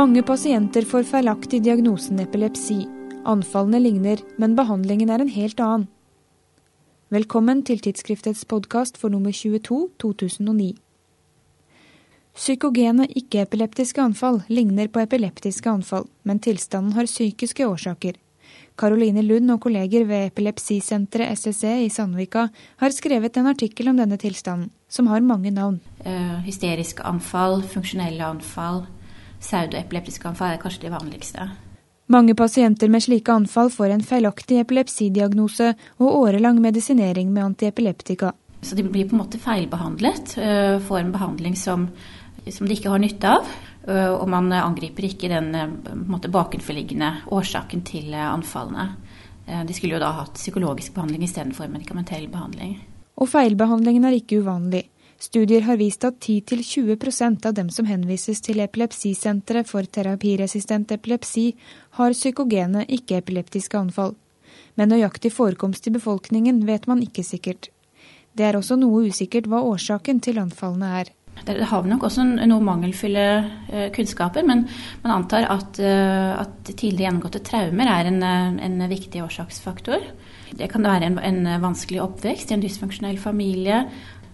Mange pasienter får feilaktig diagnosen epilepsi. Anfallene ligner, men behandlingen er en helt annen. Velkommen til tidsskriftets podkast for nummer 22 2009. Psykogene ikke-epileptiske anfall ligner på epileptiske anfall, men tilstanden har psykiske årsaker. Caroline Lund og kolleger ved epilepsisenteret SSE i Sandvika har skrevet en artikkel om denne tilstanden, som har mange navn. Uh, hysteriske anfall, funksjonelle anfall, pseudoepileptiske anfall er kanskje de vanligste. Mange pasienter med slike anfall får en feilaktig epilepsidiagnose og årelang medisinering med antiepileptika. Så de blir på en måte feilbehandlet, uh, får en behandling som som de ikke har nytte av. Øh, og man angriper ikke den måte, bakenforliggende årsaken til anfallene. De skulle jo da hatt psykologisk behandling istedenfor medikamentell behandling. Og feilbehandlingen er ikke uvanlig. Studier har vist at 10-20% av dem som henvises til epilepsisenteret for terapiresistent epilepsi, har psykogene ikke-epileptiske anfall. Men nøyaktig forekomst i befolkningen vet man ikke sikkert. Det er også noe usikkert hva årsaken til anfallene er. Det har nok også noen mangelfulle eh, kunnskaper, men man antar at, eh, at tidligere gjennomgåtte traumer er en, en, viktig årsaksfaktor. Det kan være en, en vanskelig oppvekst i en dysfunksjonell familie,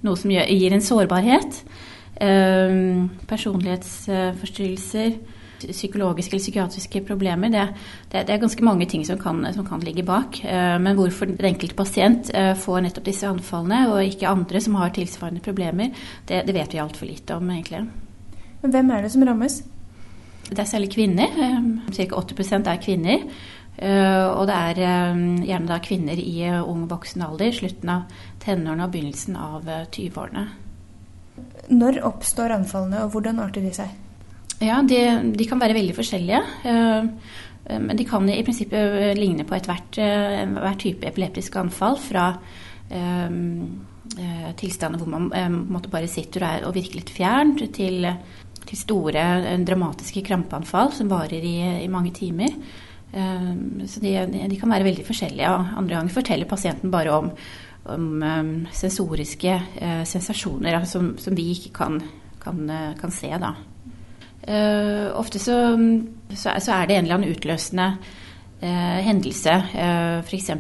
noe som gir en sårbarhet. Personlighetsforstyrrelser psykologiske eller psykiatriske problemer. Det, det, det, er ganske mange ting som kan, som kan ligge bak. Eh, men hvorfor den enkelte pasient eh, får nettopp disse anfallene, og ikke andre som har tilsvarende problemer, det, det vet vi altfor lite om, egentlig. Men hvem er det som rammes? Det er særlig kvinner. Eh, Ca. 80 er kvinner. Og det er gjerne da kvinner i ung voksen alder, slutten av tenårene og begynnelsen av 20-årene. Når oppstår anfallene, og hvordan arter de seg? Ja, de, de, kan være veldig forskjellige. Eh, eh, men de kan i prinsippet eh, ligne på ethvert hver type epileptisk anfall. Fra tilstander hvor man bare sitter og, er, og virker litt fjernt, til, til store, dramatiske krampeanfall som varer i, i mange timer. Um, så de, de, kan være veldig forskjellige. Andre ganger forteller pasienten bare om, om sensoriske uh, sensasjoner som, som, vi ikke kan, kan, kan se. da. Uh, ofte så, så, er det en eller annen utløsende uh, hendelse. Uh, F.eks.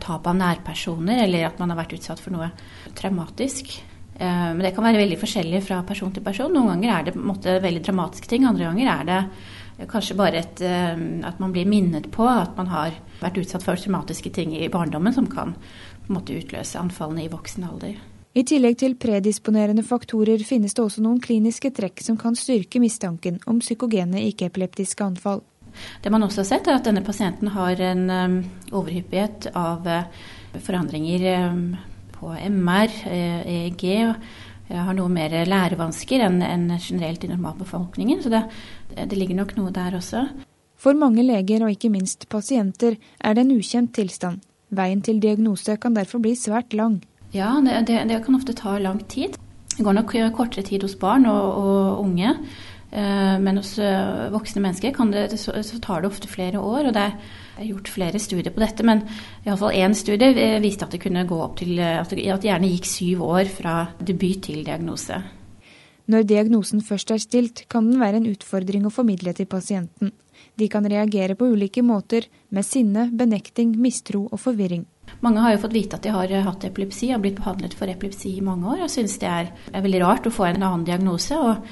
tap av nærpersoner, eller at man har vært utsatt for noe traumatisk. Men det kan være veldig forskjellig fra person til person. Noen ganger er det måte, veldig dramatiske ting, andre ganger er det kanskje bare et, at man blir minnet på at man har vært utsatt for traumatiske ting i barndommen som kan måte, utløse anfallene i voksen alder. I tillegg til predisponerende faktorer finnes det også noen kliniske trekk som kan styrke mistanken om psykogene ikke-epileptiske anfall. Det man også har sett, er at denne pasienten har en um, overhyppighet av uh, forandringer på MR, EEG, har noe mer lærevansker enn, en generelt i normalbefolkningen. Så det, det ligger nok noe der også. For mange leger, og ikke minst pasienter, er det en ukjent tilstand. Veien til diagnose kan derfor bli svært lang. Ja, det, det, det, kan ofte ta lang tid. Det går nok kortere tid hos barn og, og unge. Eh, men hos eh, voksne mennesker det, så, så, tar det ofte flere år. og Det er gjort flere studier på dette, men iallfall én studie eh, viste at det kunne gå opp til at det gjerne gikk syv år fra debut til diagnose. Når diagnosen først er stilt, kan den være en utfordring å formidle til pasienten. De kan reagere på ulike måter, med sinne, benekting, mistro og forvirring. Mange har jo fått vite at de har hatt epilepsi og blitt behandlet for epilepsi i mange år. og synes det er, er, veldig rart å få en annen diagnose. og,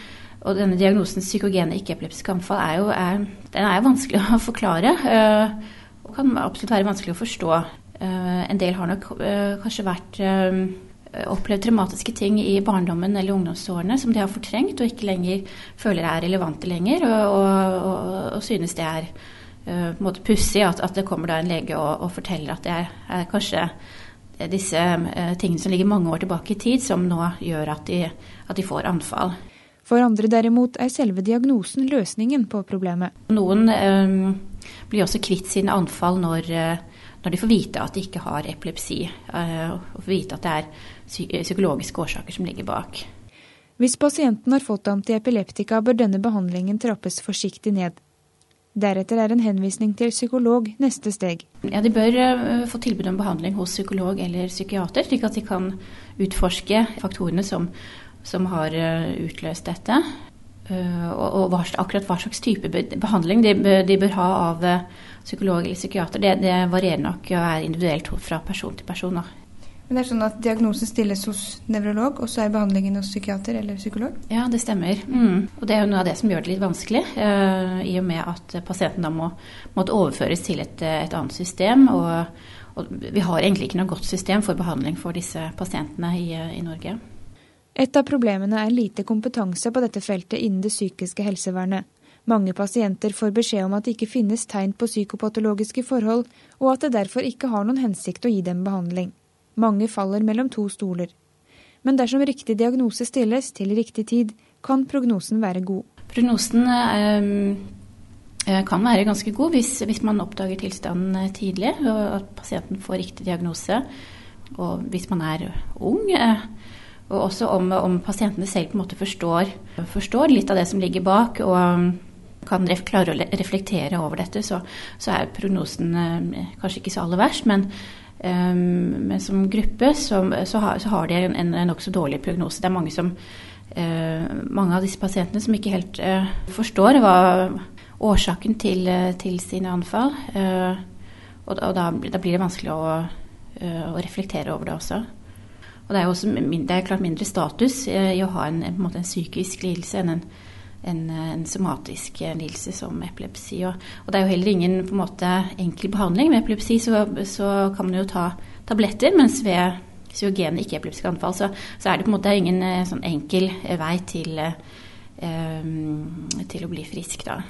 og denne diagnosen psykogene ikke-epileptisk anfall er jo er, er vanskelig å forklare. Øh, og kan absolutt være vanskelig å forstå. Uh, en del har nok uh, kanskje vært opplevd traumatiske ting i barndommen eller ungdomsårene som de har fortrengt og ikke lenger føler er relevante lenger, og, og, og, og synes det er uh, pussig at, at, det kommer da en lege og forteller at det er, er kanskje disse uh, tingene som ligger mange år tilbake i tid, som nå gjør at de, at de får anfall. For andre derimot er selve diagnosen løsningen på problemet. Noen um, blir også kvitt sine anfall når, når, de får vite at de ikke har epilepsi, uh, og får vite at det er psykologiske årsaker som ligger bak. Hvis pasienten har fått antiepileptika, bør denne behandlingen trappes forsiktig ned. Deretter er en henvisning til psykolog neste steg. Ja, De bør uh, få tilbud om behandling hos psykolog eller psykiater, slik at de kan utforske faktorene som, som har uh, utløst dette. og, og hva, akkurat hva slags type behandling de, de bør ha av psykolog eller psykiater, det, det varierer nok og er individuelt fra person til person. Men det er sånn at Diagnosen stilles hos nevrolog, og så er behandlingen hos psykiater eller psykolog? Ja, det stemmer. Mm. Og Det er jo noe av det som gjør det litt vanskelig, uh, i og med at pasienten da må måtte overføres til et, et annet system. Og, og, vi har egentlig ikke noe godt system for behandling for disse pasientene i, i Norge. Et av problemene er lite kompetanse på dette feltet innen det psykiske helsevernet. Mange pasienter får beskjed om at det ikke finnes tegn på psykopatologiske forhold, og at det derfor ikke har noen hensikt å gi dem behandling. Mange faller mellom to stoler. Men dersom riktig diagnose stilles til riktig tid, kan prognosen være god. Prognosen eh, eh, kan være ganske god hvis, hvis, man oppdager tilstanden eh, tidlig, og at pasienten får riktig diagnose. Og hvis man er ung. Eh, og også om, om, pasientene selv på en måte forstår, forstår, litt av det som ligger bak. og kan klare å reflektere over dette, så, så er prognosen eh, kanskje ikke så aller verst. Men Ehm, men som gruppe så, så, har, så har, de en, en, en nokså dårlig prognose. Det er mange, som, eh, mange av disse pasientene som ikke helt eh, forstår hva årsaken til, eh, til sine anfall. og, og da, da, blir det vanskelig å, å, reflektere over det også. Og det er jo også det er klart mindre status i å ha en, en, en, en psykisk lidelse enn en, en somatisk lidelse som epilepsi. Og, og, det er jo heller ingen på en måte, enkel behandling. Med epilepsi så, så kan man jo ta tabletter, mens ved psyogene ikke-epileptiske anfall så, så, er det på en måte ingen eh, sånn enkel vei til, eh, til å bli frisk, da.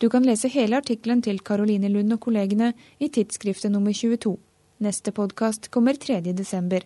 Du kan lese hele artikkelen til Caroline Lund og kollegene i tidsskriftet nummer 22. Neste podkast kommer 3. desember.